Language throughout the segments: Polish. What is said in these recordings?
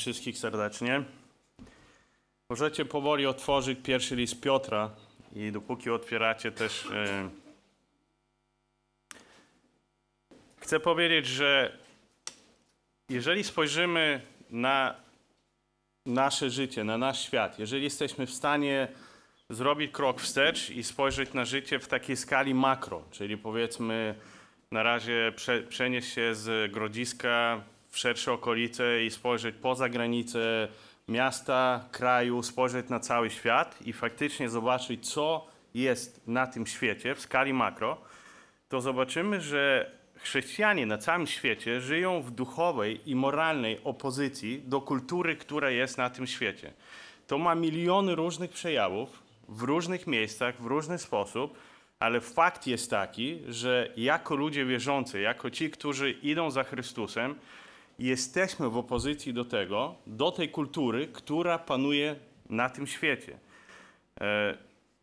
wszystkich serdecznie. Możecie powoli otworzyć pierwszy list Piotra i dopóki otwieracie też e, chcę powiedzieć, że jeżeli spojrzymy na nasze życie, na nasz świat, jeżeli jesteśmy w stanie zrobić krok wstecz i spojrzeć na życie w takiej skali makro, czyli powiedzmy na razie prze, przenieść się z Grodziska w szersze okolice i spojrzeć poza granice miasta, kraju, spojrzeć na cały świat i faktycznie zobaczyć, co jest na tym świecie w skali makro, to zobaczymy, że chrześcijanie na całym świecie żyją w duchowej i moralnej opozycji do kultury, która jest na tym świecie. To ma miliony różnych przejawów w różnych miejscach, w różny sposób, ale fakt jest taki, że jako ludzie wierzący, jako ci, którzy idą za Chrystusem, jesteśmy w opozycji do tego, do tej kultury, która panuje na tym świecie. E,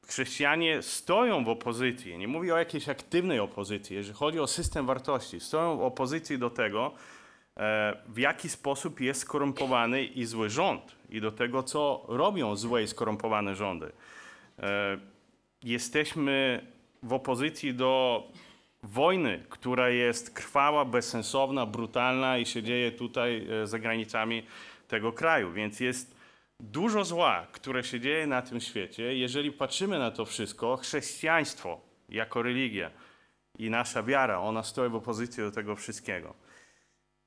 Chrześcijanie stoją w opozycji, nie mówię o jakiejś aktywnej opozycji, jeżeli chodzi o system wartości, stoją w opozycji do tego, e, w jaki sposób jest skorumpowany i zły rząd i do tego, co robią złe i skorumpowane rządy. E, Jesteśmy w opozycji do wojny, która jest krwawa, bezsensowna, brutalna i się dzieje tutaj e, za granicami tego kraju. Więc jest dużo zła, które się dzieje na tym świecie. Jeżeli patrzymy na to wszystko, chrześcijaństwo jako religia i nasza wiara, ona stoi w opozycji do tego wszystkiego.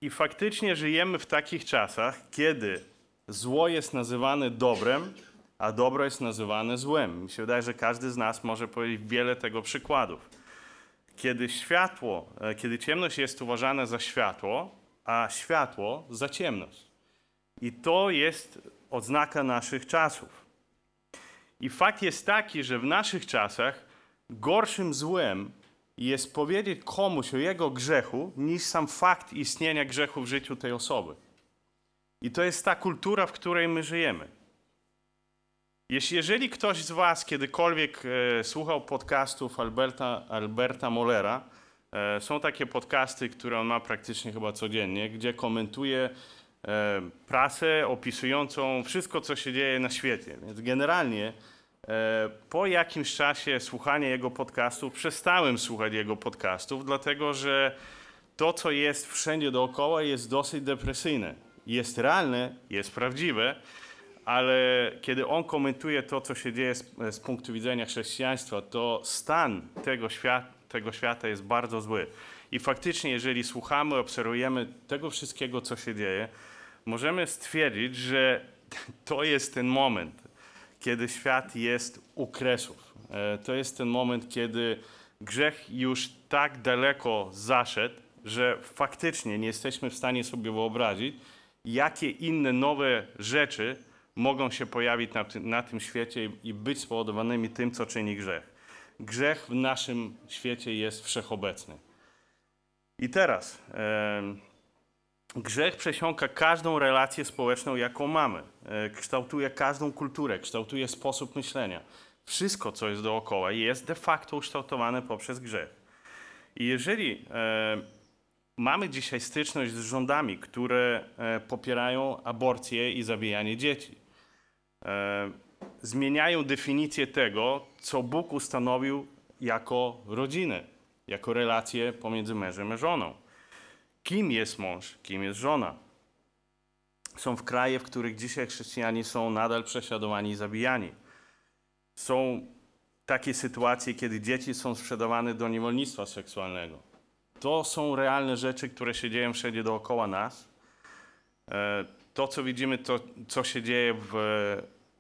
I faktycznie żyjemy w takich czasach, kiedy zło jest nazywane dobrem, a dobro jest nazywane złem. Mi się wydaje, że każdy z nas może powiedzieć wiele tego przykładów. Kiedy światło, e, kiedy ciemność jest uważana za światło, a światło za ciemność. I to jest odznaka naszych czasów. I fakt jest taki, że w naszych czasach gorszym złem jest powiedzieć komuś o jego grzechu, niż sam fakt istnienia grzechu w życiu tej osoby. I to jest ta kultura, w której my żyjemy. Jeśli jeżeli ktoś z Was kiedykolwiek e, słuchał podcastów Alberta, Alberta Mollera, e, są takie podcasty, które on ma praktycznie chyba codziennie, gdzie komentuje e, prasę opisującą wszystko, co się dzieje na świecie. Więc generalnie e, po jakimś czasie słuchania jego podcastów przestałem słuchać jego podcastów, dlatego że to, co jest wszędzie dookoła, jest dosyć depresyjne. Jest realne, jest prawdziwe, ale kiedy on komentuje to, co się dzieje z, z punktu widzenia chrześcijaństwa, to stan tego, świat, tego świata jest bardzo zły. I faktycznie, jeżeli słuchamy, obserwujemy tego wszystkiego, co się dzieje, możemy stwierdzić, że to jest ten moment, kiedy świat jest u kresów. E, To jest ten moment, kiedy grzech już tak daleko zaszedł, że faktycznie nie jesteśmy w stanie sobie wyobrazić, jakie inne nowe rzeczy mogą się pojawić na, na tym świecie i- i być spowodowanymi tym, co czyni grzech. Grzech w naszym świecie jest wszechobecny. I teraz em, grzech przesiąka każdą relację społeczną, jaką mamy. E, Kształtuje każdą kulturę, kształtuje sposób myślenia. Wszystko, co jest dookoła, jest de facto ukształtowane poprzez grzech. I jeżeli e, mamy dzisiaj styczność z rządami, które e, popierają aborcję i zabijanie dzieci, e, zmieniają definicję tego, co Bóg ustanowił jako rodzinę, jako relację pomiędzy mężem a żoną. Kim jest mąż, kim jest żona? Są w kraje, w których dzisiaj chrześcijanie są nadal prześladowani i zabijani. Są takie sytuacje, kiedy dzieci są sprzedawane do niewolnictwa seksualnego. To są realne rzeczy, które się dzieją wszędzie dookoła nas. E, To, co widzimy, to co się dzieje w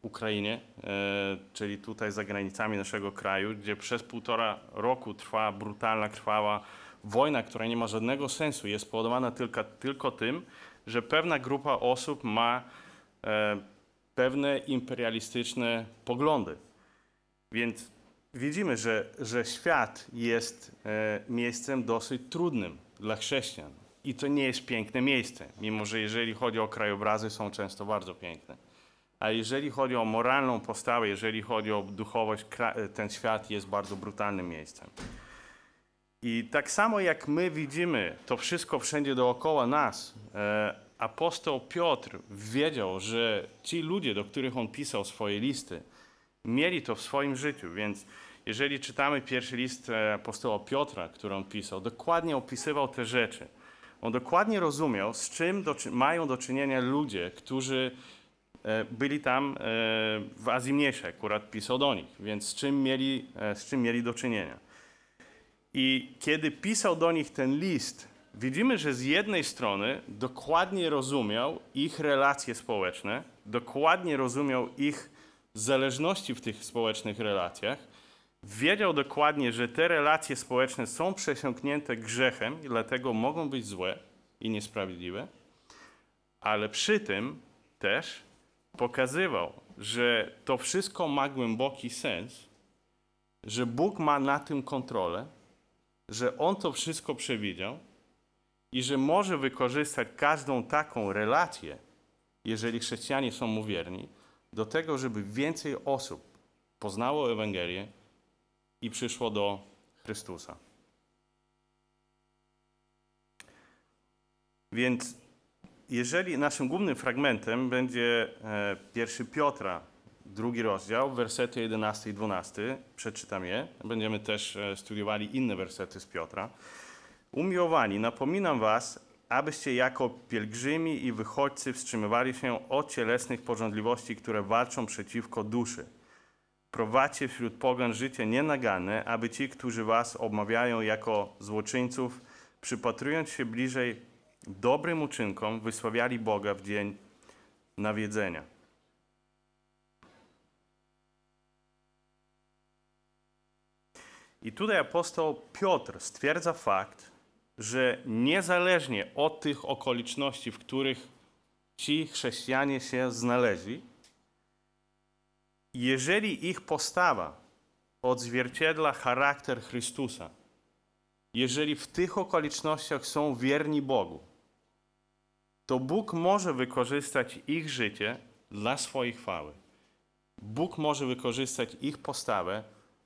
Ukrainie, e, czyli tutaj za granicami naszego kraju, gdzie przez półtora roku trwa brutalna, krwawa wojna, która nie ma żadnego sensu, jest spowodowana tylko, tylko tym, że pewna grupa osób ma e, pewne imperialistyczne poglądy. Więc widzimy, że, że świat jest e, miejscem dosyć trudnym dla chrześcijan. I to nie jest piękne miejsce, mimo że jeżeli chodzi o krajobrazy, są często bardzo piękne. A jeżeli chodzi o moralną postawę, jeżeli chodzi o duchowość, e, ten świat jest bardzo brutalnym miejscem. I tak samo jak my widzimy to wszystko wszędzie dookoła nas, e, apostoł Piotr wiedział, że ci ludzie, do których on pisał swoje listy, mieli to w swoim życiu, więc jeżeli czytamy pierwszy list e, apostoła Piotra, który on pisał, dokładnie opisywał te rzeczy. On dokładnie rozumiał, z czym do, mają do czynienia ludzie, którzy e, byli tam e, w Azji Mniejszej, akurat pisał do nich, więc z czym mieli, z czym mieli do czynienia. I kiedy pisał do nich ten list, widzimy, że z jednej strony dokładnie rozumiał ich relacje społeczne, dokładnie rozumiał ich zależności w tych społecznych relacjach, wiedział dokładnie, że te relacje społeczne są przesiąknięte grzechem i dlatego mogą być złe i niesprawiedliwe, ale przy tym też pokazywał, że to wszystko ma głęboki sens, że Bóg ma na tym kontrolę, że On to wszystko przewidział i że może wykorzystać każdą taką relację, jeżeli chrześcijanie są mu wierni, do tego, żeby więcej osób poznało Ewangelię i przyszło do Chrystusa. Więc jeżeli naszym głównym fragmentem będzie e, pierwszy Piotra, drugi rozdział, wersety 11 i 12, przeczytam je. Będziemy też e, studiowali inne wersety z Piotra. Umiłowani, napominam was, abyście jako pielgrzymi i wychodźcy wstrzymywali się od cielesnych porządliwości, które walczą przeciwko duszy. Prowadźcie wśród pogan życie nienagane, aby ci, którzy was obmawiają jako złoczyńców, przypatrując się bliżej dobrym uczynkom, wysławiali Boga w dzień nawiedzenia. I tutaj apostoł Piotr stwierdza fakt, że niezależnie od tych okoliczności, w których ci chrześcijanie się znaleźli, jeżeli ich postawa odzwierciedla charakter Chrystusa, jeżeli w tych okolicznościach są wierni Bogu, to Bóg może wykorzystać ich życie dla swojej chwały. Bóg może wykorzystać ich postawę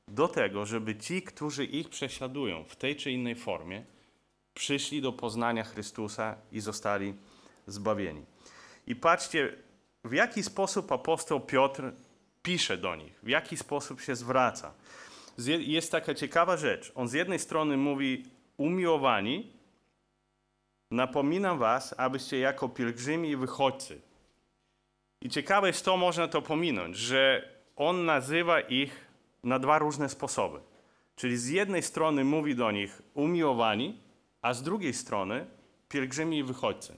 do tego, żeby ci, którzy ich prześladują w tej czy innej formie, przyszli do poznania Chrystusa i zostali zbawieni. I patrzcie, w jaki sposób apostoł Piotr pisze do nich, w jaki sposób się zwraca. Jest taka ciekawa rzecz. On z jednej strony mówi: Umiłowani, napominam was, abyście jako pielgrzymi i wychodźcy. I ciekawe jest to, można to pominąć, że on nazywa ich na dwa różne sposoby. Czyli z jednej strony mówi do nich umiłowani, a z drugiej strony pielgrzymi i wychodźcy.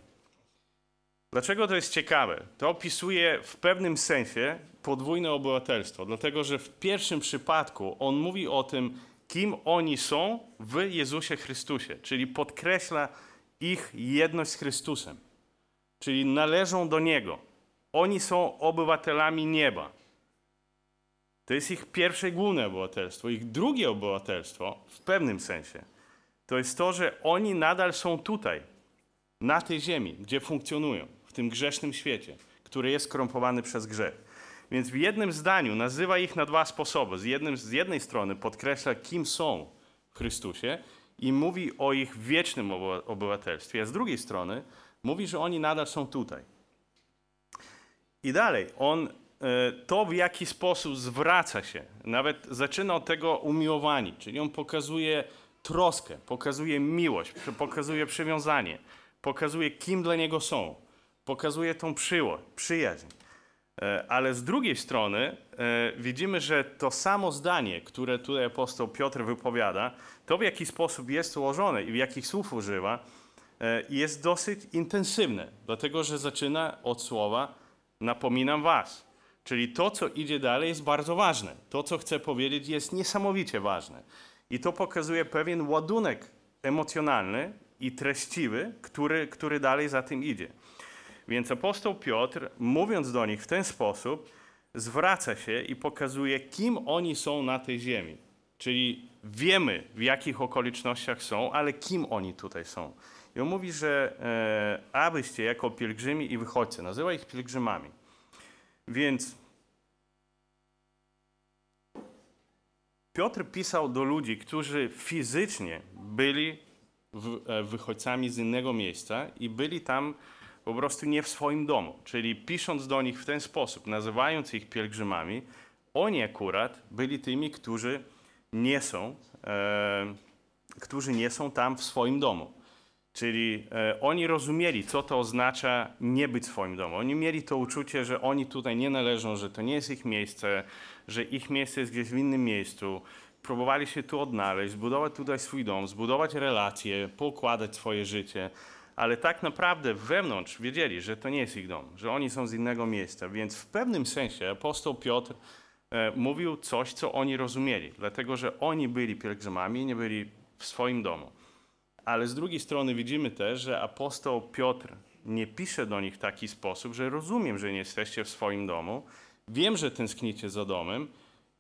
Dlaczego to jest ciekawe? To opisuje w pewnym sensie podwójne obywatelstwo, dlatego że w pierwszym przypadku on mówi o tym, kim oni są w Jezusie Chrystusie, czyli podkreśla ich jedność z Chrystusem, czyli należą do Niego. Oni są obywatelami nieba. To jest ich pierwsze główne obywatelstwo. Ich drugie obywatelstwo, w pewnym sensie, to jest to, że oni nadal są tutaj, na tej ziemi, gdzie funkcjonują, w tym grzesznym świecie, który jest skorumpowany przez grzech. Więc w jednym zdaniu nazywa ich na dwa sposoby. Z, jednym, z jednej strony podkreśla, kim są w Chrystusie i mówi o ich wiecznym obywatelstwie, a z drugiej strony mówi, że oni nadal są tutaj. I dalej, on e, to w jaki sposób zwraca się, nawet zaczyna od tego umiłowani, czyli on pokazuje troskę, pokazuje miłość, pokazuje przywiązanie, pokazuje kim dla niego są, pokazuje tą przyjaźń. E, ale z drugiej strony e, widzimy, że to samo zdanie, które tutaj apostoł Piotr wypowiada, to w jaki sposób jest ułożone i w jakich słów używa, e, jest dosyć intensywne, dlatego że zaczyna od słowa napominam was. Czyli to, co idzie dalej, jest bardzo ważne. To, co chcę powiedzieć, jest niesamowicie ważne. I to pokazuje pewien ładunek emocjonalny i treściwy, który, który dalej za tym idzie. Więc apostoł Piotr, mówiąc do nich w ten sposób, zwraca się i pokazuje, kim oni są na tej ziemi. Czyli wiemy, w jakich okolicznościach są, ale kim oni tutaj są. I on mówi, że e, abyście jako pielgrzymi i wychodźcy, nazywa ich pielgrzymami. Więc Piotr pisał do ludzi, którzy fizycznie byli e, wychodźcami z innego miejsca i byli tam po prostu nie w swoim domu. Czyli pisząc do nich w ten sposób, nazywając ich pielgrzymami, oni akurat byli tymi, którzy nie są, e, którzy nie są tam w swoim domu. Czyli e, oni rozumieli, co to oznacza nie być w swoim domu. Oni mieli to uczucie, że oni tutaj nie należą, że to nie jest ich miejsce, że ich miejsce jest gdzieś w innym miejscu. Próbowali się tu odnaleźć, zbudować tutaj swój dom, zbudować relacje, poukładać swoje życie, ale tak naprawdę wewnątrz wiedzieli, że to nie jest ich dom, że oni są z innego miejsca. Więc w pewnym sensie apostoł Piotr e, mówił coś, co oni rozumieli, dlatego że oni byli pielgrzymami nie byli w swoim domu. Ale z drugiej strony widzimy też, że apostoł Piotr nie pisze do nich w taki sposób, że rozumiem, że nie jesteście w swoim domu, wiem, że tęsknicie za domem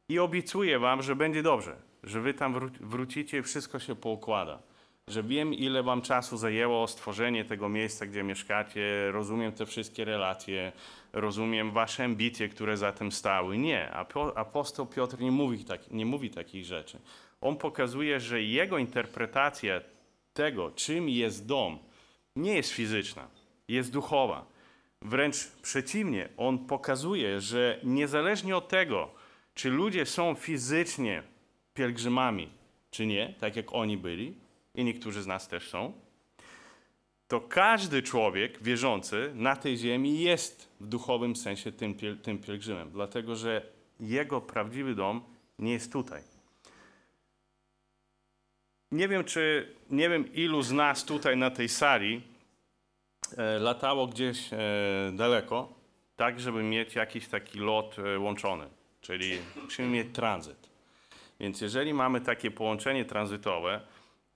i obiecuję wam, że będzie dobrze, że wy tam wró- wrócicie i wszystko się poukłada. Że wiem, ile wam czasu zajęło stworzenie tego miejsca, gdzie mieszkacie, rozumiem te wszystkie relacje, rozumiem wasze ambicje, które za tym stały. Nie, apo- apostoł Piotr nie mówi, tak, nie mówi takich rzeczy. On pokazuje, że jego interpretacja tego, czym jest dom, nie jest fizyczna, jest duchowa. Wręcz przeciwnie, on pokazuje, że niezależnie od tego, czy ludzie są fizycznie pielgrzymami, czy nie, tak jak oni byli, i niektórzy z nas też są, to każdy człowiek wierzący na tej ziemi jest w duchowym sensie tym, tym pielgrzymem, dlatego że jego prawdziwy dom nie jest tutaj. Nie wiem, czy nie wiem, ilu z nas tutaj na tej sali e, latało gdzieś e, daleko, tak, żeby mieć jakiś taki lot e, łączony, czyli musimy mieć tranzyt. Więc jeżeli mamy takie połączenie tranzytowe,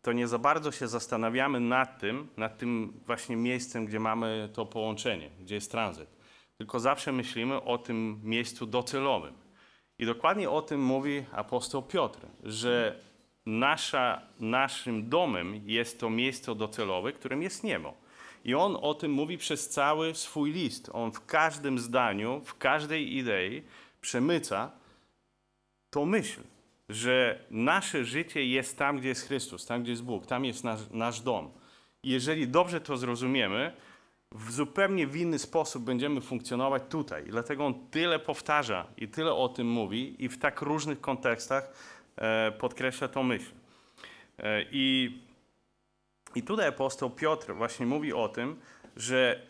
to nie za bardzo się zastanawiamy nad tym, nad tym właśnie miejscem, gdzie mamy to połączenie, gdzie jest tranzyt. Tylko zawsze myślimy o tym miejscu docelowym. I dokładnie o tym mówi apostoł Piotr, że nasza, naszym domem jest to miejsce docelowe, którym jest niebo. I on o tym mówi przez cały swój list. On w każdym zdaniu, w każdej idei przemyca tą myśl, że nasze życie jest tam, gdzie jest Chrystus, tam, gdzie jest Bóg, tam jest nasz, nasz dom. I jeżeli dobrze to zrozumiemy, w zupełnie w inny sposób będziemy funkcjonować tutaj. Dlatego on tyle powtarza i tyle o tym mówi i w tak różnych kontekstach podkreśla tą myśl. E, I, I tutaj apostoł Piotr właśnie mówi o tym, że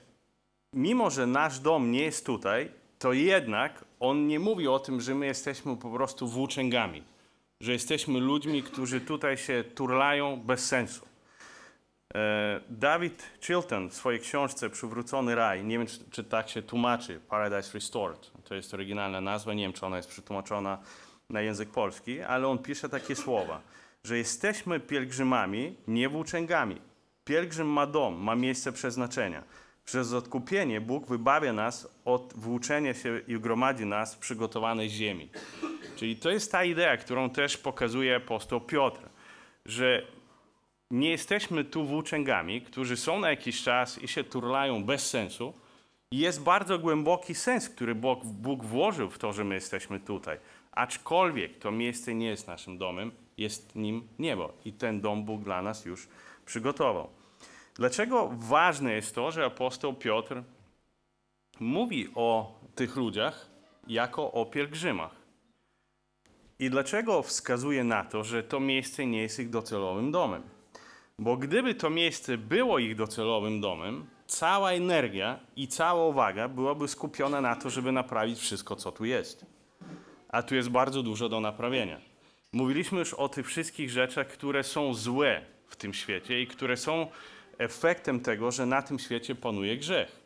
mimo, że nasz dom nie jest tutaj, to jednak on nie mówi o tym, że my jesteśmy po prostu włóczęgami, że jesteśmy ludźmi, którzy tutaj się turlają bez sensu. E, David Chilton w swojej książce Przywrócony raj, nie wiem czy, czy tak się tłumaczy, Paradise Restored, to jest oryginalna nazwa, nie wiem czy ona jest przetłumaczona na język polski, ale on pisze takie słowa, że jesteśmy pielgrzymami, nie włóczęgami. Pielgrzym ma dom, ma miejsce przeznaczenia. Przez odkupienie Bóg wybawia nas od włóczenia się i gromadzi nas w przygotowanej ziemi. Czyli to jest ta idea, którą też pokazuje apostoł Piotr, że nie jesteśmy tu włóczęgami, którzy są na jakiś czas i się turlają bez sensu. Jest bardzo głęboki sens, który Bóg, Bóg włożył w to, że my jesteśmy tutaj. Aczkolwiek to miejsce nie jest naszym domem, jest nim niebo. I ten dom Bóg dla nas już przygotował. Dlaczego ważne jest to, że apostoł Piotr mówi o tych ludziach jako o pielgrzymach? I dlaczego wskazuje na to, że to miejsce nie jest ich docelowym domem? Bo gdyby to miejsce było ich docelowym domem, cała energia i cała uwaga byłaby skupiona na to, żeby naprawić wszystko, co tu jest. A tu jest bardzo dużo do naprawienia. Mówiliśmy już o tych wszystkich rzeczach, które są złe w tym świecie i które są efektem tego, że na tym świecie panuje grzech.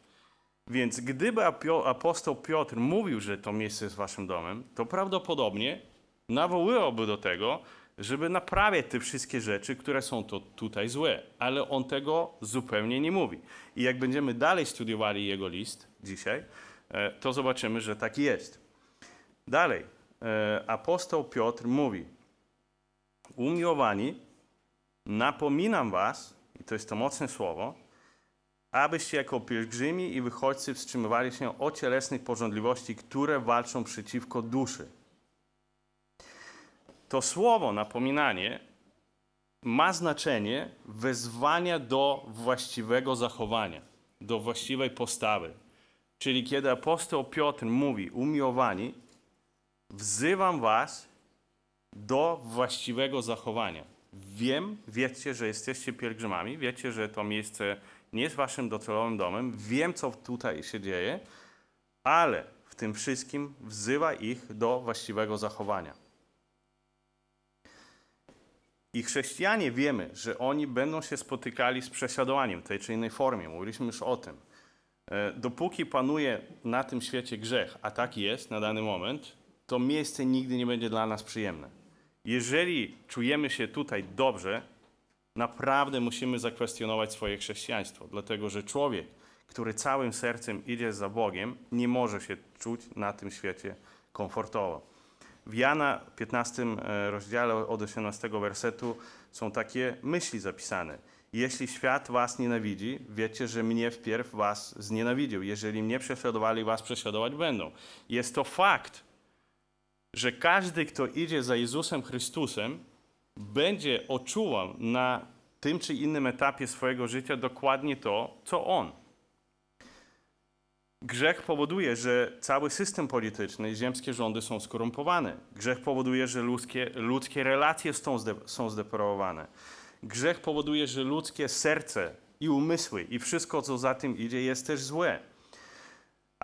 Więc gdyby apostoł Piotr mówił, że to miejsce jest waszym domem, to prawdopodobnie nawoływałoby do tego, żeby naprawiać te wszystkie rzeczy, które są to tutaj złe. Ale on tego zupełnie nie mówi. I jak będziemy dalej studiowali jego list dzisiaj, e, to zobaczymy, że tak jest. Dalej, apostoł Piotr mówi: Umiłowani, napominam was, i to jest to mocne słowo, abyście jako pielgrzymi i wychodźcy wstrzymywali się o cielesnych porządliwości, które walczą przeciwko duszy. To słowo napominanie ma znaczenie wezwania do właściwego zachowania, do właściwej postawy. Czyli kiedy apostoł Piotr mówi, umiłowani, wzywam was do właściwego zachowania. Wiem, wiecie, że jesteście pielgrzymami, wiecie, że to miejsce nie jest waszym docelowym domem, wiem, co tutaj się dzieje, ale w tym wszystkim wzywa ich do właściwego zachowania. I chrześcijanie wiemy, że oni będą się spotykali z prześladowaniem tej czy innej formie. Mówiliśmy już o tym. E, Dopóki panuje na tym świecie grzech, a tak jest na dany moment, to miejsce nigdy nie będzie dla nas przyjemne. Jeżeli czujemy się tutaj dobrze, naprawdę musimy zakwestionować swoje chrześcijaństwo, dlatego że człowiek, który całym sercem idzie za Bogiem, nie może się czuć na tym świecie komfortowo. W Jana 15 e, rozdziale od 18 wersetu są takie myśli zapisane. Jeśli świat was nienawidzi, wiecie, że mnie wpierw was znienawidził. Jeżeli mnie prześladowali, was prześladować będą. Jest to fakt, że każdy, kto idzie za Jezusem Chrystusem, będzie odczuwał na tym czy innym etapie swojego życia dokładnie to, co on. Grzech powoduje, że cały system polityczny i ziemskie rządy są skorumpowane. Grzech powoduje, że ludzkie, ludzkie relacje są, zde, są zdeprawowane. Grzech powoduje, że ludzkie serce i umysły i wszystko, co za tym idzie, jest też złe.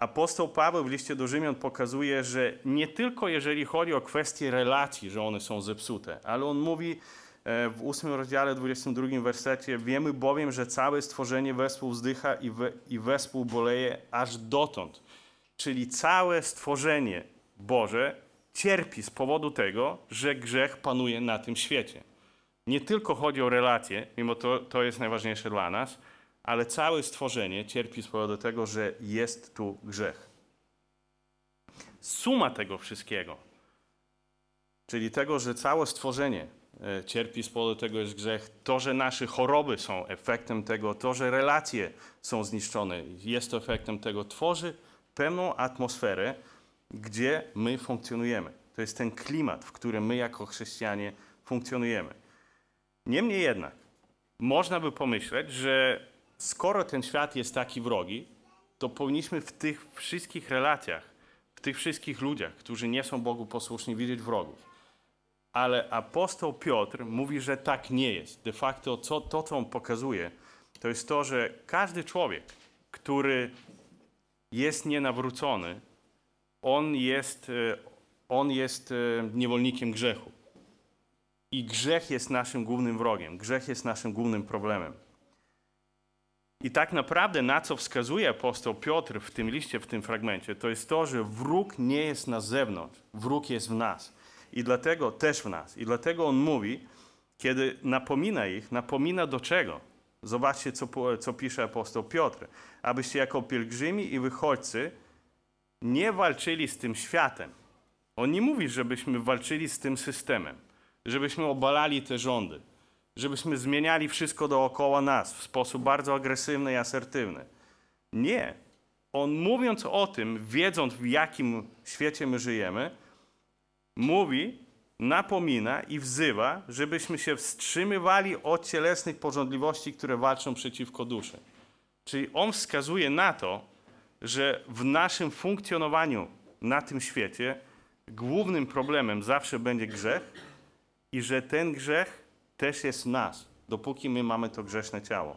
Apostoł Paweł w liście do Rzymian pokazuje, że nie tylko jeżeli chodzi o kwestie relacji, że one są zepsute, ale on mówi e, w 8 rozdziale, 22 wersecie, wiemy bowiem, że całe stworzenie wespół wzdycha i, we, i wespół boleje aż dotąd. Czyli całe stworzenie Boże cierpi z powodu tego, że grzech panuje na tym świecie. Nie tylko chodzi o relacje, mimo to, to jest najważniejsze dla nas, ale całe stworzenie cierpi z powodu tego, że jest tu grzech. Suma tego wszystkiego, czyli tego, że całe stworzenie e, cierpi z powodu tego, jest grzech, to, że nasze choroby są efektem tego, to, że relacje są zniszczone, jest to efektem tego, tworzy pewną atmosferę, gdzie my funkcjonujemy. To jest ten klimat, w którym my jako chrześcijanie funkcjonujemy. Niemniej jednak, można by pomyśleć, że skoro ten świat jest taki wrogi, to powinniśmy w tych wszystkich relacjach, w tych wszystkich ludziach, którzy nie są Bogu posłuszni, widzieć wrogów. Ale apostoł Piotr mówi, że tak nie jest. De facto co, to, co on pokazuje, to jest to, że każdy człowiek, który jest nienawrócony, on jest, e, on jest e, niewolnikiem grzechu. I grzech jest naszym głównym wrogiem, grzech jest naszym głównym problemem. I tak naprawdę na co wskazuje apostoł Piotr w tym liście, w tym fragmencie, to jest to, że wróg nie jest na zewnątrz, wróg jest w nas. I dlatego też w nas. I dlatego on mówi, kiedy napomina ich, napomina do czego? Zobaczcie, co, co pisze apostoł Piotr. Abyście jako pielgrzymi i wychodźcy nie walczyli z tym światem. On nie mówi, żebyśmy walczyli z tym systemem, żebyśmy obalali te rządy, żebyśmy zmieniali wszystko dookoła nas w sposób bardzo agresywny i asertywny. Nie. On mówiąc o tym, wiedząc w jakim świecie my żyjemy, mówi, napomina i wzywa, żebyśmy się wstrzymywali od cielesnych porządliwości, które walczą przeciwko duszy. Czyli on wskazuje na to, że w naszym funkcjonowaniu na tym świecie głównym problemem zawsze będzie grzech i że ten grzech też jest nas, dopóki my mamy to grzeszne ciało.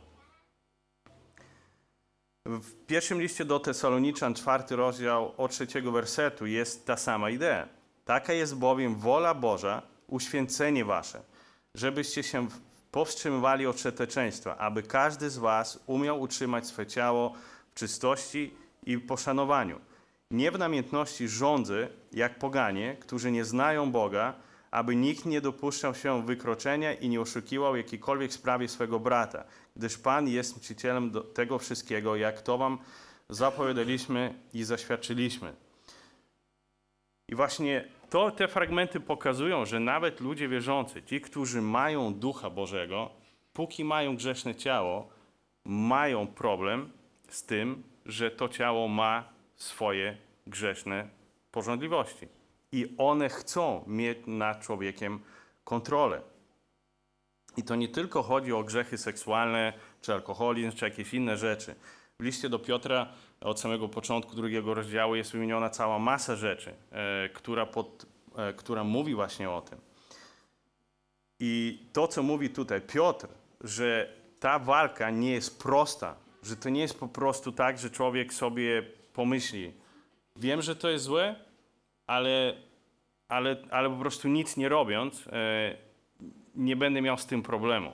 W pierwszym liście do Tesaloniczan, czwarty rozdział od trzeciego wersetu jest ta sama idea. Taka jest bowiem wola Boża, uświęcenie wasze, żebyście się powstrzymywali od przeteczeństwa, aby każdy z was umiał utrzymać swe ciało w czystości i poszanowaniu. Nie w namiętności rządzy, jak poganie, którzy nie znają Boga, aby nikt nie dopuszczał się wykroczenia i nie oszukiwał jakiejkolwiek sprawie swego brata, gdyż Pan jest mścicielem tego wszystkiego, jak to wam zapowiadaliśmy i zaświadczyliśmy. I właśnie to, te fragmenty pokazują, że nawet ludzie wierzący, ci, którzy mają Ducha Bożego, póki mają grzeszne ciało, mają problem z tym, że to ciało ma swoje grzeszne porządliwości i one chcą mieć nad człowiekiem kontrolę. I to nie tylko chodzi o grzechy seksualne, czy alkoholizm, czy jakieś inne rzeczy. W liście do Piotra od samego początku drugiego rozdziału jest wymieniona cała masa rzeczy, e, która, pod, e, która mówi właśnie o tym. I to, co mówi tutaj Piotr, że ta walka nie jest prosta, że to nie jest po prostu tak, że człowiek sobie pomyśli, wiem, że to jest złe, ale, ale, ale po prostu nic nie robiąc, e, nie będę miał z tym problemu.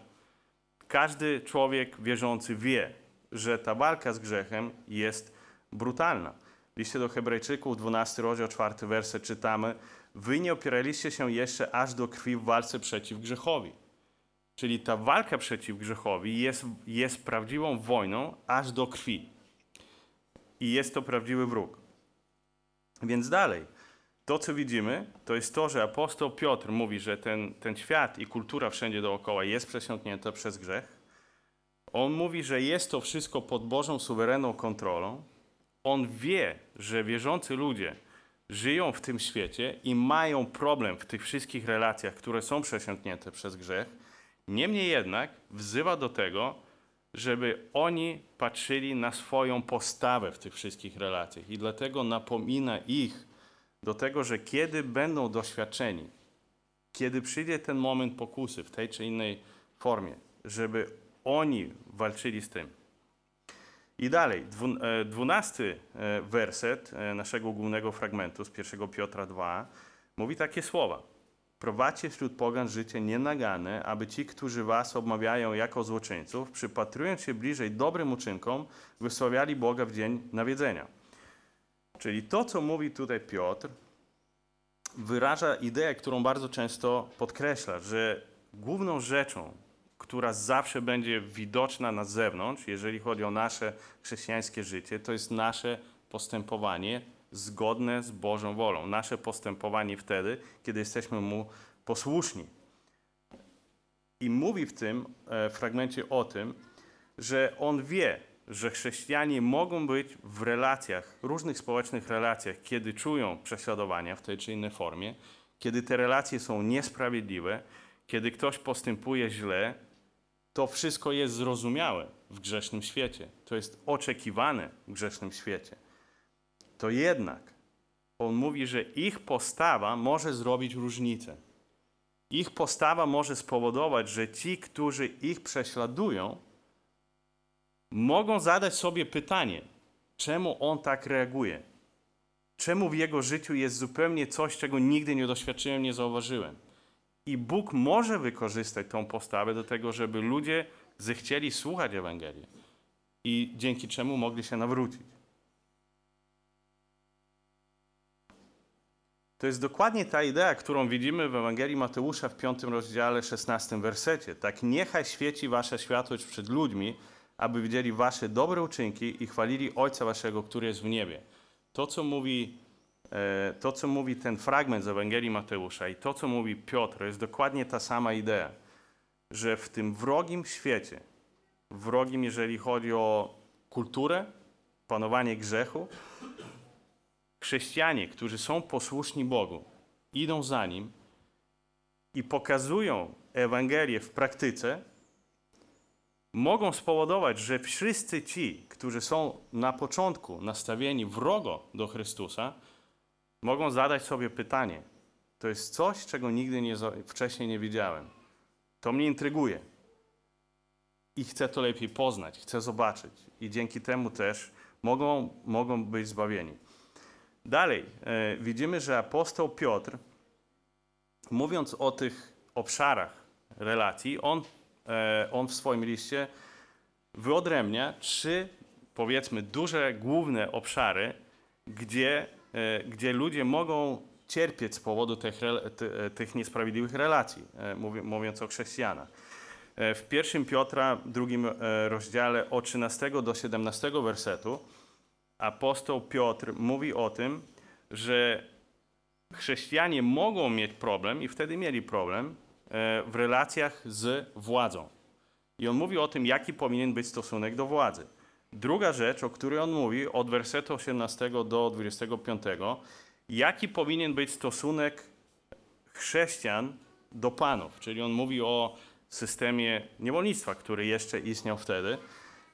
Każdy człowiek wierzący wie, że ta walka z grzechem jest brutalna. W liście do Hebrajczyków, 12 rozdział, 4 werset czytamy: Wy nie opieraliście się jeszcze aż do krwi w walce przeciw grzechowi. Czyli ta walka przeciw grzechowi jest, jest prawdziwą wojną aż do krwi. I jest to prawdziwy wróg. Więc dalej, to co widzimy, to jest to, że apostoł Piotr mówi, że ten, ten świat i kultura wszędzie dookoła jest przesiąknięta przez grzech. On mówi, że jest to wszystko pod Bożą suwerenną kontrolą. On wie, że wierzący ludzie żyją w tym świecie i mają problem w tych wszystkich relacjach, które są przesiąknięte przez grzech. Niemniej jednak wzywa do tego, żeby oni patrzyli na swoją postawę w tych wszystkich relacjach. I dlatego napomina ich do tego, że kiedy będą doświadczeni, kiedy przyjdzie ten moment pokusy w tej czy innej formie, żeby oni walczyli z tym. I dalej, e, dwunasty e, werset e, naszego głównego fragmentu z 1 Piotra 2 mówi takie słowa. Prowadźcie wśród pogan życie nienagane, aby ci, którzy was obmawiają jako złoczyńców, przypatrując się bliżej dobrym uczynkom, wysławiali Boga w dzień nawiedzenia. Czyli to, co mówi tutaj Piotr, wyraża ideę, którą bardzo często podkreśla, że główną rzeczą, która zawsze będzie widoczna na zewnątrz, jeżeli chodzi o nasze chrześcijańskie życie, to jest nasze postępowanie zgodne z Bożą wolą. Nasze postępowanie wtedy, kiedy jesteśmy Mu posłuszni. I mówi w tym e, fragmencie o tym, że on wie, że chrześcijanie mogą być w relacjach, różnych społecznych relacjach, kiedy czują prześladowania w tej czy innej formie, kiedy te relacje są niesprawiedliwe, kiedy ktoś postępuje źle, to wszystko jest zrozumiałe w grzesznym świecie. To jest oczekiwane w grzesznym świecie. To jednak on mówi, że ich postawa może zrobić różnicę. Ich postawa może spowodować, że ci, którzy ich prześladują, mogą zadać sobie pytanie, czemu on tak reaguje? Czemu w jego życiu jest zupełnie coś, czego nigdy nie doświadczyłem, nie zauważyłem? I Bóg może wykorzystać tą postawę do tego, żeby ludzie zechcieli słuchać Ewangelii i dzięki czemu mogli się nawrócić. To jest dokładnie ta idea, którą widzimy w Ewangelii Mateusza w 5 rozdziale 16 wersecie. Tak niechaj świeci wasza światłość przed ludźmi, aby widzieli wasze dobre uczynki i chwalili Ojca waszego, który jest w niebie. To, co mówi, e, to, co mówi ten fragment z Ewangelii Mateusza i to, co mówi Piotr, jest dokładnie ta sama idea, że w tym wrogim świecie, wrogim, jeżeli chodzi o kulturę, panowanie grzechu, chrześcijanie, którzy są posłuszni Bogu, idą za Nim i pokazują Ewangelię w praktyce, mogą spowodować, że wszyscy ci, którzy są na początku nastawieni wrogo do Chrystusa, mogą zadać sobie pytanie: To jest coś, czego nigdy nie, wcześniej nie widziałem. To mnie intryguje. I chcę to lepiej poznać, chcę zobaczyć. I dzięki temu też mogą, mogą być zbawieni. Dalej, e, widzimy, że apostoł Piotr, mówiąc o tych obszarach relacji, on, on w swoim liście wyodrębnia trzy, powiedzmy, duże, główne obszary, gdzie, e, gdzie ludzie mogą cierpieć z powodu tych, e, tych niesprawiedliwych relacji, e, mówi- mówiąc o chrześcijanach. E, W pierwszym Piotra, drugim e, rozdziale od 13 do 17 wersetu apostoł Piotr mówi o tym, że chrześcijanie mogą mieć problem i wtedy mieli problem e, w relacjach z władzą. I on mówi o tym, jaki powinien być stosunek do władzy. Druga rzecz, o której on mówi, od wersetu 18 do 25, jaki powinien być stosunek chrześcijan do panów. Czyli on mówi o systemie niewolnictwa, który jeszcze istniał wtedy.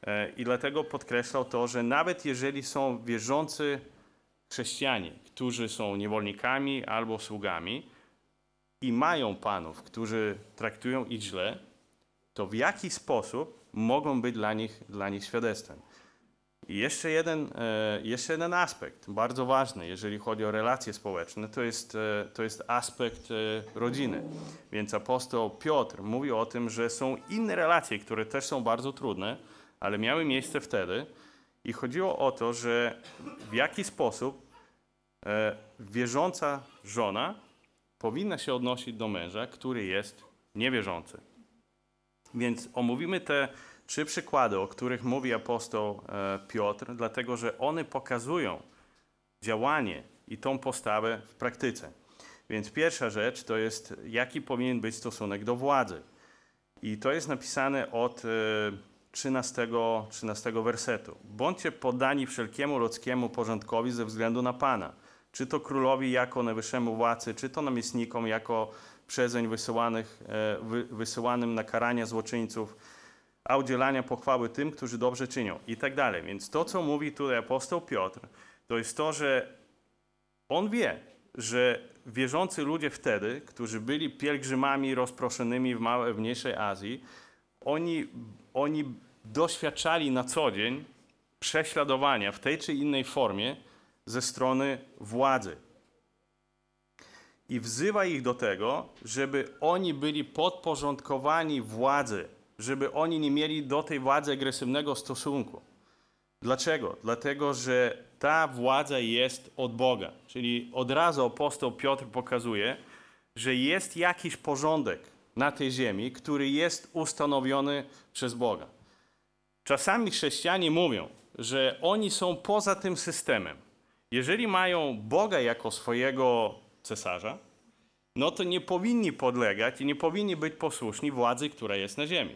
E, I dlatego podkreślał to, że nawet jeżeli są wierzący chrześcijanie, którzy są niewolnikami albo sługami i mają panów, którzy traktują ich źle, to w jaki sposób mogą być dla nich, dla nich świadectwem. I jeszcze jeden, e, jeszcze jeden aspekt, bardzo ważny, jeżeli chodzi o relacje społeczne, to jest, e, to jest aspekt e, rodziny. Więc apostoł Piotr mówi o tym, że są inne relacje, które też są bardzo trudne, ale miały miejsce wtedy. I chodziło o to, że w jaki sposób wierząca żona powinna się odnosić do męża, który jest niewierzący. Więc omówimy te trzy przykłady, o których mówi apostoł e, Piotr, dlatego że one pokazują działanie i tą postawę w praktyce. Więc pierwsza rzecz to jest, jaki powinien być stosunek do władzy. I to jest napisane od e, 13, 13 wersetu. Bądźcie poddani wszelkiemu ludzkiemu porządkowi ze względu na Pana. Czy to królowi jako najwyższemu władcy, czy to namiestnikom jako przezeń wysyłanych, e, wy, wysyłanym na karania złoczyńców, a udzielania pochwały tym, którzy dobrze czynią i tak dalej. Więc to, co mówi tutaj apostoł Piotr, to jest to, że on wie, że wierzący ludzie wtedy, którzy byli pielgrzymami rozproszonymi w małej, w mniejszej Azji, oni, oni doświadczali na co dzień prześladowania w tej czy innej formie ze strony władzy. I wzywa ich do tego, żeby oni byli podporządkowani władzy, żeby oni nie mieli do tej władzy agresywnego stosunku. Dlaczego? Dlatego, że ta władza jest od Boga. Czyli od razu apostoł Piotr pokazuje, że jest jakiś porządek na tej ziemi, który jest ustanowiony przez Boga. Czasami chrześcijanie mówią, że oni są poza tym systemem. Jeżeli mają Boga jako swojego cesarza, no to nie powinni podlegać i nie powinni być posłuszni władzy, która jest na ziemi.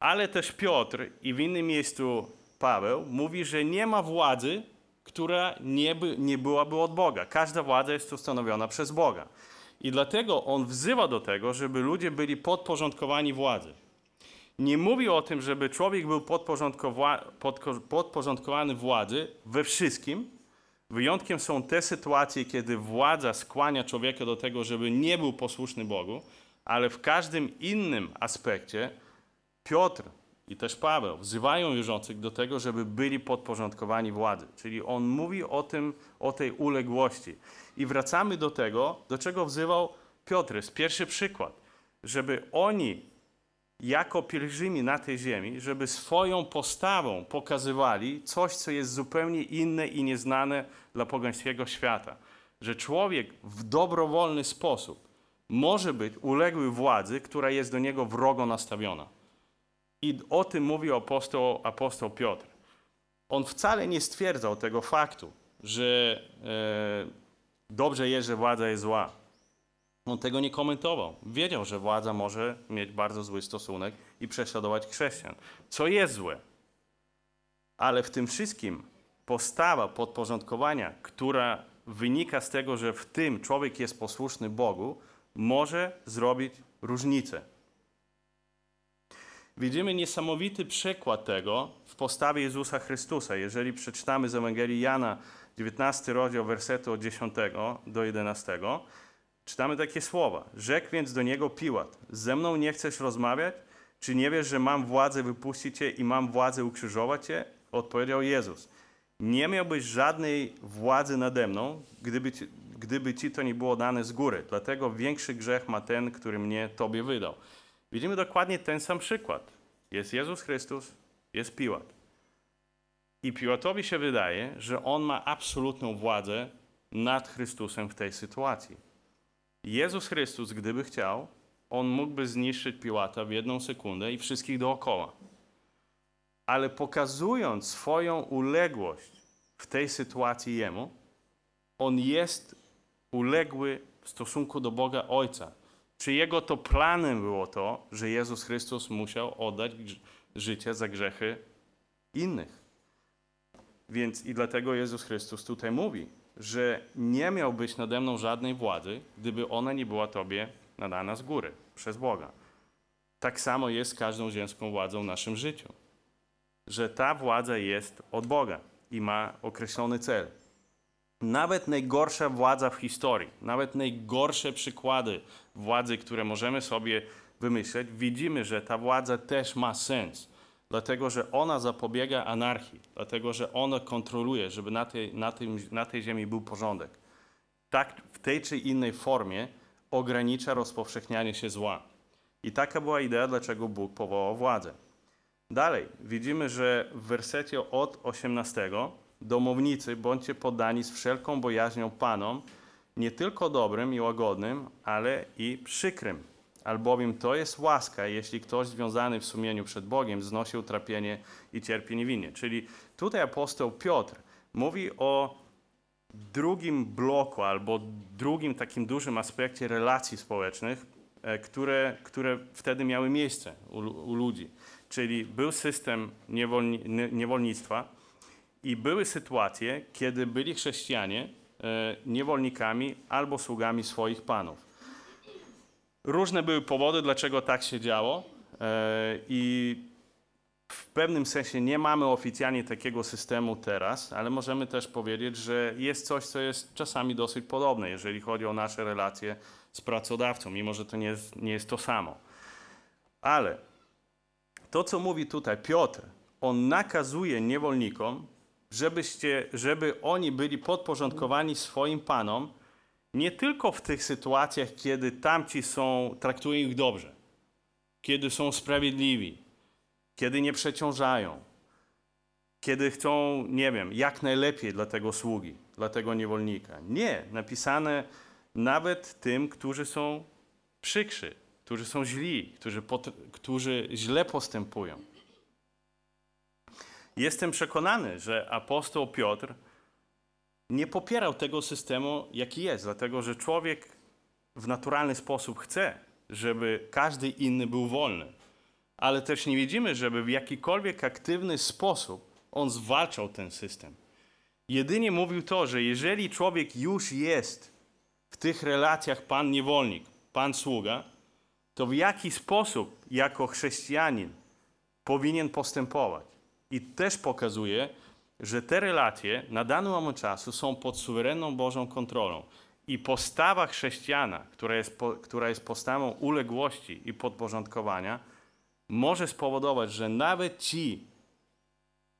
Ale też Piotr i w innym miejscu Paweł mówi, że nie ma władzy, która nie, by, nie byłaby od Boga. Każda władza jest ustanowiona przez Boga. I dlatego on wzywa do tego, żeby ludzie byli podporządkowani władzy. Nie mówi o tym, żeby człowiek był podporządkowa- podporządkowany władzy we wszystkim. Wyjątkiem są te sytuacje, kiedy władza skłania człowieka do tego, żeby nie był posłuszny Bogu, ale w każdym innym aspekcie Piotr i też Paweł wzywają wierzących do tego, żeby byli podporządkowani władzy. Czyli on mówi o tym, o tej uległości. I wracamy do tego, do czego wzywał Piotr. Jest pierwszy przykład, żeby oni jako pielgrzymi na tej ziemi, żeby swoją postawą pokazywali coś, co jest zupełnie inne i nieznane dla pogańskiego świata. Że człowiek w dobrowolny sposób może być uległy władzy, która jest do niego wrogo nastawiona. I o tym mówi apostoł, apostoł Piotr. On wcale nie stwierdzał tego faktu, że e, dobrze jest, że władza jest zła. On tego nie komentował. Wiedział, że władza może mieć bardzo zły stosunek i prześladować chrześcijan, co jest złe. Ale w tym wszystkim postawa podporządkowania, która wynika z tego, że w tym człowiek jest posłuszny Bogu, może zrobić różnicę. Widzimy niesamowity przykład tego w postawie Jezusa Chrystusa. Jeżeli przeczytamy z Ewangelii Jana 19 rozdział wersetu od 10 do 11, czytamy takie słowa. Rzekł więc do niego Piłat, ze mną nie chcesz rozmawiać? Czy nie wiesz, że mam władzę wypuścić cię i mam władzę ukrzyżować cię? Odpowiedział Jezus. Nie miałbyś żadnej władzy nade mną, gdyby ci, gdyby ci to nie było dane z góry. Dlatego większy grzech ma ten, który mnie tobie wydał. Widzimy dokładnie ten sam przykład. Jest Jezus Chrystus, jest Piłat. I Piłatowi się wydaje, że on ma absolutną władzę nad Chrystusem w tej sytuacji. Jezus Chrystus, gdyby chciał, on mógłby zniszczyć Piłata w jedną sekundę i wszystkich dookoła. Ale pokazując swoją uległość w tej sytuacji jemu, on jest uległy w stosunku do Boga Ojca. Czy jego to planem było to, że Jezus Chrystus musiał oddać życie za grzechy innych? Więc i dlatego Jezus Chrystus tutaj mówi, że nie miał być nade mną żadnej władzy, gdyby ona nie była Tobie nadana z góry, przez Boga. Tak samo jest z każdą ziemską władzą w naszym życiu. że ta władza jest od Boga i ma określony cel. Nawet najgorsza władza w historii, nawet najgorsze przykłady władzy, które możemy sobie wymyśleć, widzimy, że ta władza też ma sens, dlatego że ona zapobiega anarchii, dlatego że ona kontroluje, żeby na tej, na tym, na tej ziemi był porządek. Tak w tej czy innej formie ogranicza rozpowszechnianie się zła. I taka była idea, dlaczego Bóg powołał władzę. Dalej widzimy, że w wersecie od 18 domownicy bądźcie poddani z wszelką bojaźnią Panom, nie tylko dobrym i łagodnym, ale i przykrym. Albowiem to jest łaska, jeśli ktoś związany w sumieniu przed Bogiem znosi utrapienie i cierpi niewinnie. Czyli tutaj apostoł Piotr mówi o drugim bloku albo drugim takim dużym aspekcie relacji społecznych, e, które, które wtedy miały miejsce u, u ludzi. Czyli był system niewolni, niewolnictwa i były sytuacje, kiedy byli chrześcijanie e, niewolnikami albo sługami swoich panów. Różne były powody, dlaczego tak się działo e, i w pewnym sensie nie mamy oficjalnie takiego systemu teraz, ale możemy też powiedzieć, że jest coś, co jest czasami dosyć podobne, jeżeli chodzi o nasze relacje z pracodawcą, mimo że to nie jest, nie jest to samo. Ale to, co mówi tutaj Piotr, on nakazuje niewolnikom, żebyście, żeby oni byli podporządkowani swoim panom, nie tylko w tych sytuacjach, kiedy tamci są, traktują ich dobrze, kiedy są sprawiedliwi, kiedy nie przeciążają, kiedy chcą, nie wiem, jak najlepiej dla tego sługi, dla tego niewolnika. Nie, napisane nawet tym, którzy są przykrzy, którzy są źli, którzy, którzy źle postępują. Jestem przekonany, że apostoł Piotr nie popierał tego systemu, jaki jest, dlatego że człowiek w naturalny sposób chce, żeby każdy inny był wolny. Ale też nie widzimy, żeby w jakikolwiek aktywny sposób on zwalczał ten system. Jedynie mówił to, że jeżeli człowiek już jest w tych relacjach pan-niewolnik, pan-sługa, to w jaki sposób jako chrześcijanin powinien postępować. I też pokazuje, że te relacje na dany moment czasu są pod suwerenną Bożą kontrolą. I postawa chrześcijana, która jest, po, która jest postawą uległości i podporządkowania, może spowodować, że nawet ci,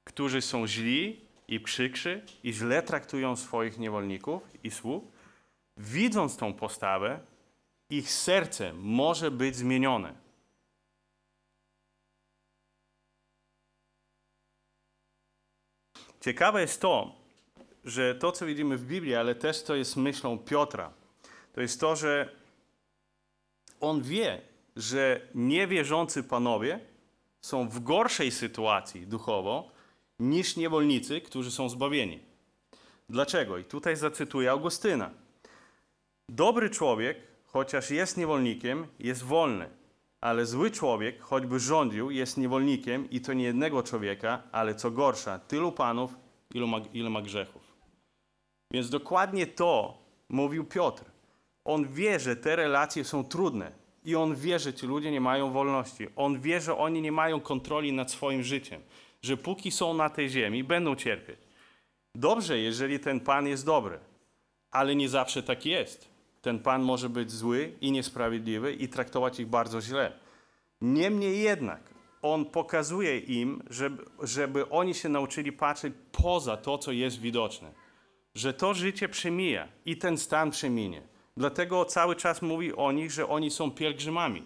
którzy są źli i przykrzy i źle traktują swoich niewolników i sług, widząc tą postawę, ich serce może być zmienione. Ciekawe jest to, że to, co widzimy w Biblii, ale też to jest myślą Piotra, to jest to, że on wie, że niewierzący panowie są w gorszej sytuacji duchowo niż niewolnicy, którzy są zbawieni. Dlaczego? I tutaj zacytuję Augustyna. Dobry człowiek, chociaż jest niewolnikiem, jest wolny, ale zły człowiek, choćby rządził, jest niewolnikiem i to nie jednego człowieka, ale co gorsza, tylu panów, ilu ma, ile ma grzechów. Więc dokładnie to mówił Piotr. On wie, że te relacje są trudne i on wie, że ci ludzie nie mają wolności. On wie, że oni nie mają kontroli nad swoim życiem, że póki są na tej ziemi, będą cierpieć. Dobrze, jeżeli ten Pan jest dobry, ale nie zawsze tak jest ten Pan może być zły i niesprawiedliwy i traktować ich bardzo źle. Niemniej jednak On pokazuje im, żeby, żeby oni się nauczyli patrzeć poza to, co jest widoczne. Że to życie przemija i ten stan przeminie. Dlatego cały czas mówi o nich, że oni są pielgrzymami,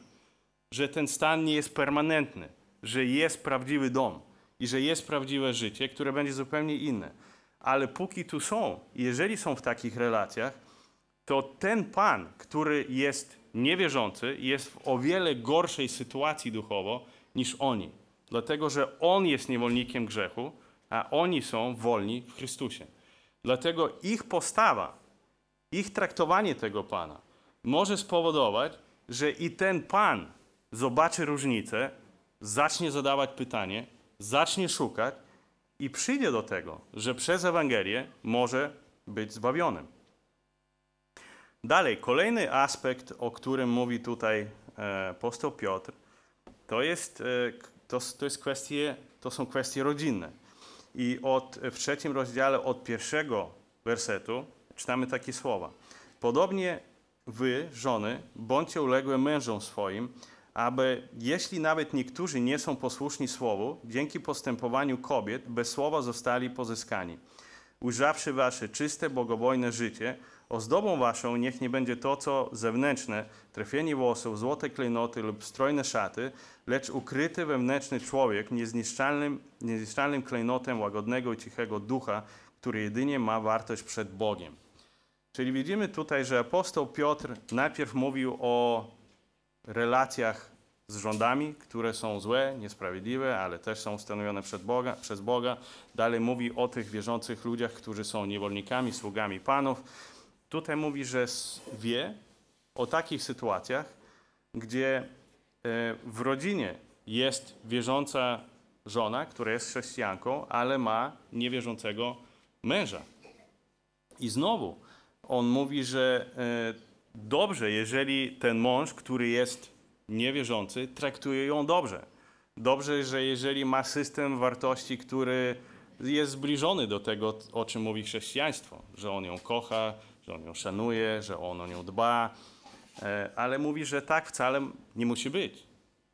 że ten stan nie jest permanentny, że jest prawdziwy dom i że jest prawdziwe życie, które będzie zupełnie inne. Ale póki tu są, jeżeli są w takich relacjach, to ten Pan, który jest niewierzący, jest w o wiele gorszej sytuacji duchowo niż oni. Dlatego, że On jest niewolnikiem grzechu, a oni są wolni w Chrystusie. Dlatego ich postawa, ich traktowanie tego Pana może spowodować, że i ten Pan zobaczy różnicę, zacznie zadawać pytanie, zacznie szukać i przyjdzie do tego, że przez Ewangelię może być zbawionym. Dalej, kolejny aspekt, o którym mówi tutaj e, apostoł Piotr, to jest, e, to, to jest kwestie to są kwestie rodzinne. I od, w trzecim rozdziale od pierwszego wersetu czytamy takie słowa. Podobnie wy, żony, bądźcie uległe mężom swoim, aby jeśli nawet niektórzy nie są posłuszni słowu, dzięki postępowaniu kobiet bez słowa zostali pozyskani. Ujrzawszy wasze czyste, bogobojne życie, ozdobą waszą niech nie będzie to, co zewnętrzne, trafienie włosów, złote klejnoty lub strojne szaty, lecz ukryty wewnętrzny człowiek niezniszczalnym, niezniszczalnym klejnotem łagodnego i cichego ducha, który jedynie ma wartość przed Bogiem. Czyli widzimy tutaj, że apostoł Piotr najpierw mówił o relacjach z rządami, które są złe, niesprawiedliwe, ale też są ustanowione Boga, przez Boga. Dalej mówi o tych wierzących ludziach, którzy są niewolnikami, sługami panów. Tutaj mówi, że wie o takich sytuacjach, gdzie e, w rodzinie jest wierząca żona, która jest chrześcijanką, ale ma niewierzącego męża. I znowu on mówi, że e, dobrze, jeżeli ten mąż, który jest niewierzący, traktuje ją dobrze. Dobrze, że jeżeli ma system wartości, który jest zbliżony do tego, o czym mówi chrześcijaństwo, że on ją kocha, że on ją szanuje, że on o nią dba, e, ale mówi, że tak wcale nie musi być.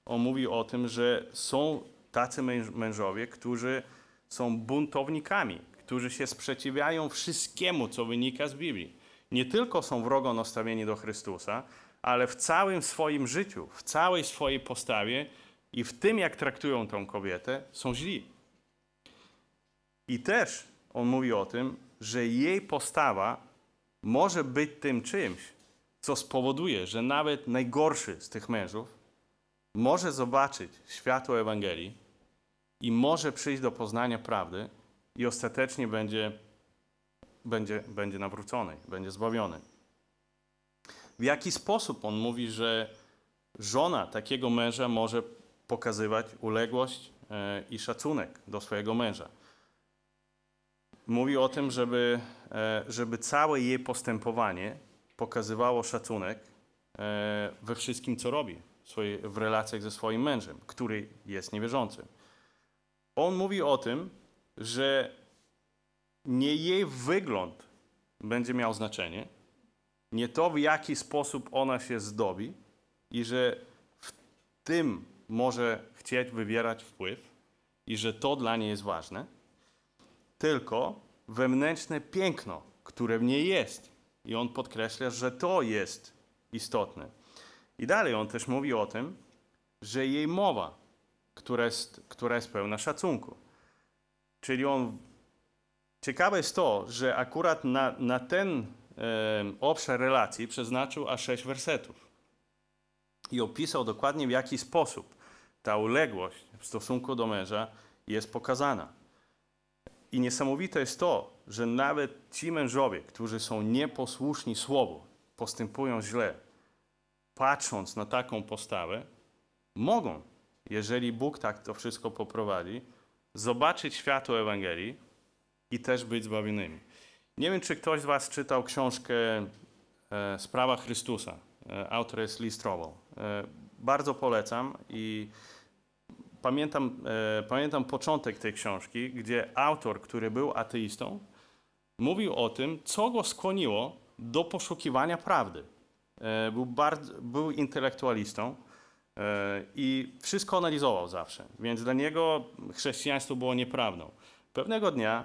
On mówi o tym, że są tacy męż- mężowie, którzy są buntownikami, którzy się sprzeciwiają wszystkiemu, co wynika z Biblii. Nie tylko są wrogo nastawieni do Chrystusa, ale w całym swoim życiu, w całej swojej postawie i w tym, jak traktują tą kobietę, są źli. I też on mówi o tym, że jej postawa może być tym czymś, co spowoduje, że nawet najgorszy z tych mężów może zobaczyć światło Ewangelii i może przyjść do poznania prawdy i ostatecznie będzie, będzie, będzie nawrócony, będzie zbawiony. W jaki sposób on mówi, że żona takiego męża może pokazywać uległość e, i szacunek do swojego męża? Mówi o tym, żeby, e, żeby całe jej postępowanie pokazywało szacunek e, we wszystkim, co robi w, relacjach ze swoim mężem, który jest niewierzący. On mówi o tym, że nie jej wygląd będzie miał znaczenie, nie to, w jaki sposób ona się zdobi i że w tym może chcieć wywierać wpływ i że to dla niej jest ważne, tylko wewnętrzne piękno, które w niej jest. I on podkreśla, że to jest istotne. I dalej on też mówi o tym, że jej mowa, która jest, która jest pełna szacunku. Czyli on. Ciekawe jest to, że akurat na, na ten e, obszar relacji przeznaczył aż sześć wersetów. I opisał dokładnie w jaki sposób ta uległość w stosunku do męża jest pokazana. I niesamowite jest to, że nawet ci mężowie, którzy są nieposłuszni słowu, postępują źle, patrząc na taką postawę, mogą, jeżeli Bóg tak to wszystko poprowadzi, zobaczyć światło Ewangelii i też być zbawionymi. Nie wiem, czy ktoś z Was czytał książkę e, Sprawa Chrystusa. E, autor jest Lee bardzo polecam i pamiętam, e, pamiętam początek tej książki, gdzie autor, który był ateistą, mówił o tym, co go skłoniło do poszukiwania prawdy. E, był, bardzo, był intelektualistą e, i wszystko analizował zawsze, więc dla niego chrześcijaństwo było nieprawdą. Pewnego dnia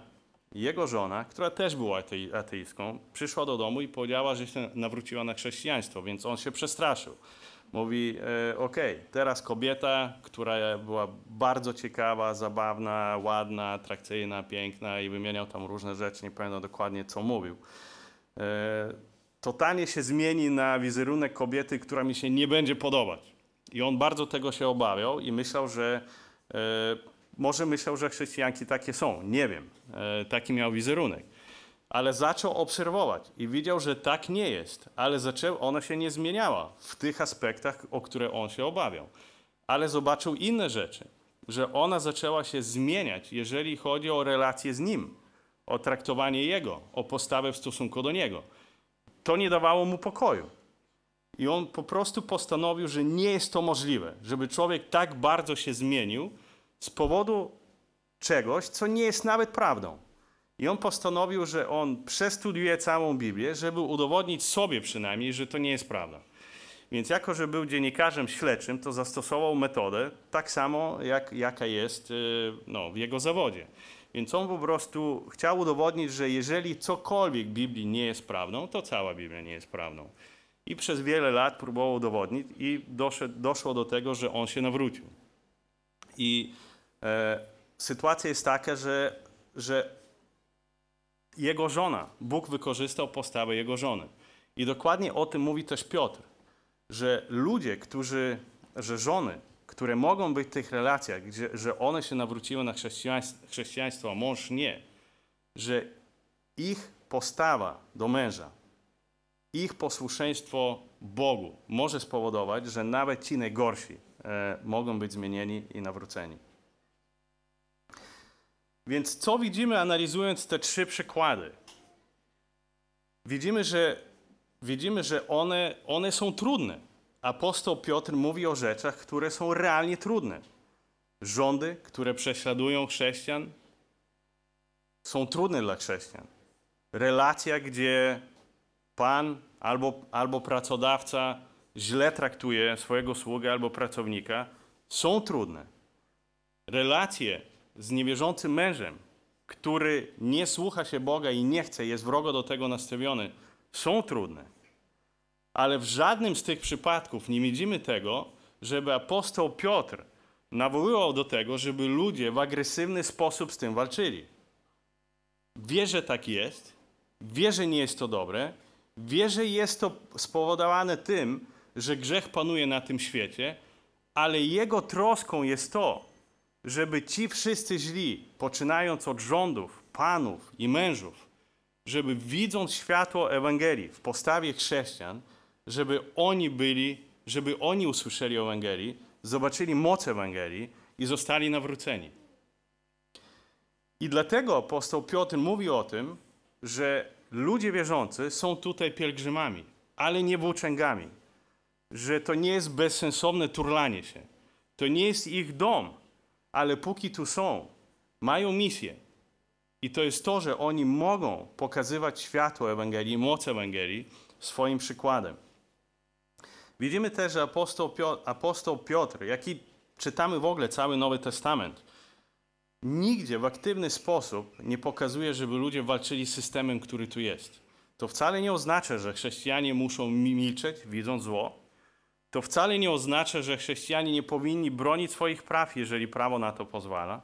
jego żona, która też była atei- ateistką, przyszła do domu i powiedziała, że się nawróciła na chrześcijaństwo, więc on się przestraszył. Mówi, e, okej, teraz kobieta, która była bardzo ciekawa, zabawna, ładna, atrakcyjna, piękna i wymieniał tam różne rzeczy, nie pamiętam dokładnie co mówił. E, totalnie się zmieni na wizerunek kobiety, która mi się nie będzie podobać. I on bardzo tego się obawiał i myślał, że e, może myślał, że chrześcijanki takie są, nie wiem. Taki miał wizerunek. Ale zaczął obserwować i widział, że tak nie jest, ale zaczęł, ona się nie zmieniała w tych aspektach, o które on się obawiał. Ale zobaczył inne rzeczy, że ona zaczęła się zmieniać, jeżeli chodzi o relacje z nim, o traktowanie jego, o postawę w stosunku do niego. To nie dawało mu pokoju. I on po prostu postanowił, że nie jest to możliwe, żeby człowiek tak bardzo się zmienił z powodu czegoś, co nie jest nawet prawdą. I on postanowił, że on przestudiuje całą Biblię, żeby udowodnić sobie przynajmniej, że to nie jest prawda. Więc jako, że był dziennikarzem śledczym, to zastosował metodę tak samo, jak, jaka jest y, no, w jego zawodzie. Więc on po prostu chciał udowodnić, że jeżeli cokolwiek w Biblii nie jest prawdą, to cała Biblia nie jest prawdą. I przez wiele lat próbował udowodnić i doszedł, doszło do tego, że on się nawrócił. I e, sytuacja jest taka, że, że jego żona, Bóg wykorzystał postawę jego żony. I dokładnie o tym mówi też Piotr, że ludzie, którzy, że żony, które mogą być w tych relacjach, gdzie, że one się nawróciły na chrześcijaństwo, chrześcijaństwo, a mąż nie, że ich postawa do męża, ich posłuszeństwo Bogu może spowodować, że nawet ci najgorsi e, mogą być zmienieni i nawróceni. Więc co widzimy analizując te trzy przykłady? Widzimy, że, widzimy, że one, one są trudne. Apostoł Piotr mówi o rzeczach, które są realnie trudne. Rządy, które prześladują chrześcijan, są trudne dla chrześcijan. Relacja, gdzie pan albo, albo pracodawca źle traktuje swojego sługę albo pracownika, są trudne. Relacje z niewierzącym mężem, który nie słucha się Boga i nie chce, jest wrogo do tego nastawiony, są trudne. Ale w żadnym z tych przypadków nie widzimy tego, żeby apostoł Piotr nawoływał do tego, żeby ludzie w agresywny sposób z tym walczyli. Wie, że tak jest, wie, że nie jest to dobre, wie, że jest to spowodowane tym, że grzech panuje na tym świecie, ale jego troską jest to, żeby ci wszyscy źli, poczynając od rządów, panów i mężów, żeby widząc światło Ewangelii w postawie chrześcijan, żeby oni byli, żeby oni usłyszeli Ewangelii, zobaczyli moc Ewangelii i zostali nawróceni. I dlatego apostoł Piotr mówi o tym, że ludzie wierzący są tutaj pielgrzymami, ale nie włóczęgami. Że to nie jest bezsensowne turlanie się. To nie jest ich dom, ale póki tu są, mają misję. I to jest to, że oni mogą pokazywać światło Ewangelii, moc Ewangelii swoim przykładem. Widzimy też, że apostoł Piotr, apostoł Piotr, jaki czytamy w ogóle cały Nowy Testament, nigdzie w aktywny sposób nie pokazuje, żeby ludzie walczyli z systemem, który tu jest. To wcale nie oznacza, że chrześcijanie muszą milczeć, widząc zło, to wcale nie oznacza, że chrześcijanie nie powinni bronić swoich praw, jeżeli prawo na to pozwala,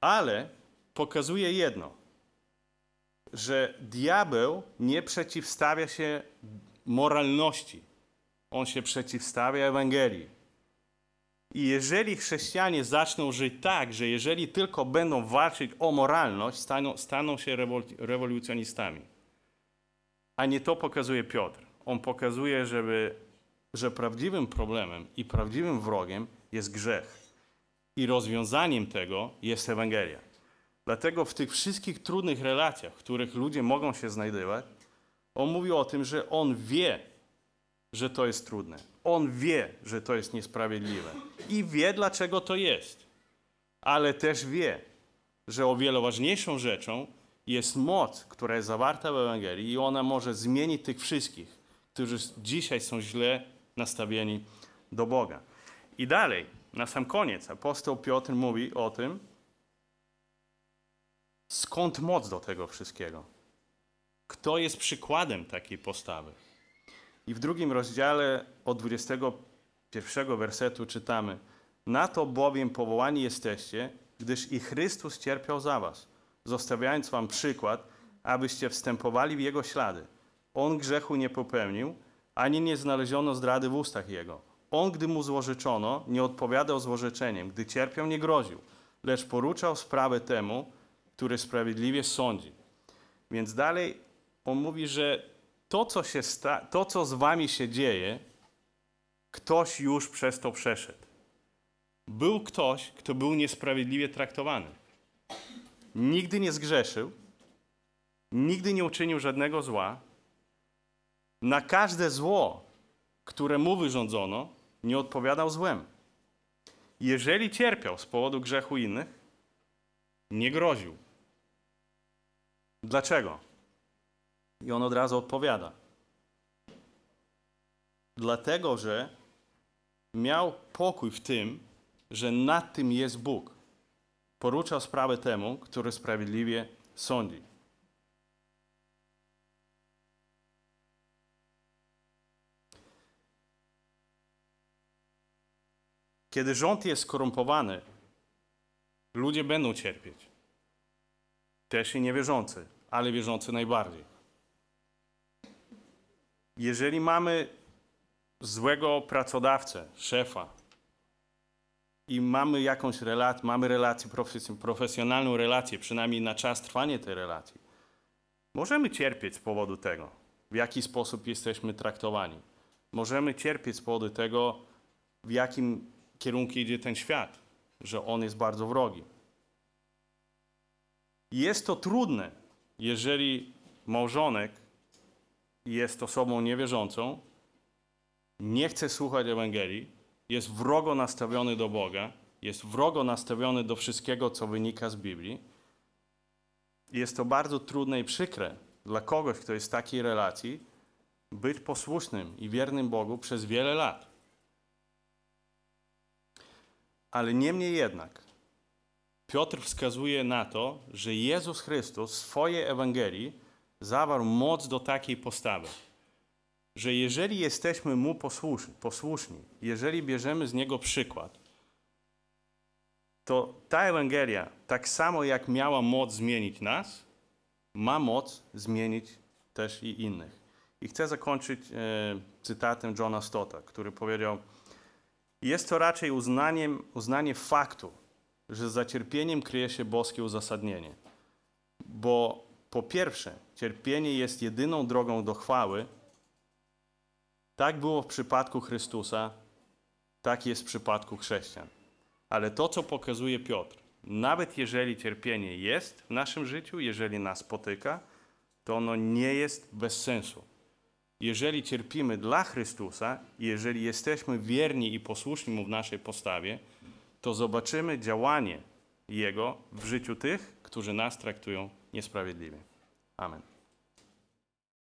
ale pokazuje jedno, że diabeł nie przeciwstawia się moralności, on się przeciwstawia Ewangelii. I jeżeli chrześcijanie zaczną żyć tak, że jeżeli tylko będą walczyć o moralność, staną, staną się rewolucjonistami. A nie to pokazuje Piotr. On pokazuje, żeby że prawdziwym problemem i prawdziwym wrogiem jest grzech. I rozwiązaniem tego jest Ewangelia. Dlatego w tych wszystkich trudnych relacjach, w których ludzie mogą się znajdować, on mówi o tym, że on wie, że to jest trudne. On wie, że to jest niesprawiedliwe. I wie, dlaczego to jest. Ale też wie, że o wiele ważniejszą rzeczą jest moc, która jest zawarta w Ewangelii i ona może zmienić tych wszystkich, którzy dzisiaj są źle nastawieni do Boga. I dalej, na sam koniec, apostoł Piotr mówi o tym, skąd moc do tego wszystkiego. Kto jest przykładem takiej postawy? I w drugim rozdziale od 21 wersetu czytamy: Na to bowiem powołani jesteście, gdyż i Chrystus cierpiał za was, zostawiając wam przykład, abyście wstępowali w jego ślady. On grzechu nie popełnił, ani nie znaleziono zdrady w ustach jego. On, gdy mu złożeczono, nie odpowiadał złorzeczeniem, gdy cierpiał, nie groził, lecz poruczał sprawę temu, który sprawiedliwie sądzi. Więc dalej on mówi, że to, co, się sta- to, co z wami się dzieje, ktoś już przez to przeszedł. Był ktoś, kto był niesprawiedliwie traktowany. Nigdy nie zgrzeszył, nigdy nie uczynił żadnego zła, na każde zło, które mu wyrządzono, nie odpowiadał złem. Jeżeli cierpiał z powodu grzechu innych, nie groził. Dlaczego? I on od razu odpowiada. Dlatego, że miał pokój w tym, że nad tym jest Bóg. Poruczał sprawę temu, który sprawiedliwie sądzi. Kiedy rząd jest skorumpowany, ludzie będą cierpieć. Też i niewierzący, ale wierzący najbardziej. Jeżeli mamy złego pracodawcę, szefa i mamy jakąś relację, mamy relację, profes- profesjonalną relację, przynajmniej na czas trwania tej relacji, możemy cierpieć z powodu tego, w jaki sposób jesteśmy traktowani. Możemy cierpieć z powodu tego, w jakim kierunku idzie ten świat, że on jest bardzo wrogi. Jest to trudne, jeżeli małżonek jest osobą niewierzącą, nie chce słuchać Ewangelii, jest wrogo nastawiony do Boga, jest wrogo nastawiony do wszystkiego, co wynika z Biblii. Jest to bardzo trudne i przykre dla kogoś, kto jest w takiej relacji, być posłusznym i wiernym Bogu przez wiele lat. Ale niemniej jednak, Piotr wskazuje na to, że Jezus Chrystus w swojej Ewangelii zawarł moc do takiej postawy, że jeżeli jesteśmy Mu posłuszni, posłuszni, jeżeli bierzemy z Niego przykład, to ta Ewangelia, tak samo jak miała moc zmienić nas, ma moc zmienić też i innych. I chcę zakończyć e, cytatem Johna Stotta, który powiedział, jest to raczej uznaniem, uznanie faktu, że za cierpieniem kryje się boskie uzasadnienie. Bo po pierwsze, cierpienie jest jedyną drogą do chwały. Tak było w przypadku Chrystusa, tak jest w przypadku chrześcijan. Ale to, co pokazuje Piotr, nawet jeżeli cierpienie jest w naszym życiu, jeżeli nas spotyka, to ono nie jest bez sensu. Jeżeli cierpimy dla Chrystusa, jeżeli jesteśmy wierni i posłuszni Mu w naszej postawie, to zobaczymy działanie Jego w życiu tych, którzy nas traktują niesprawiedliwie. Amen.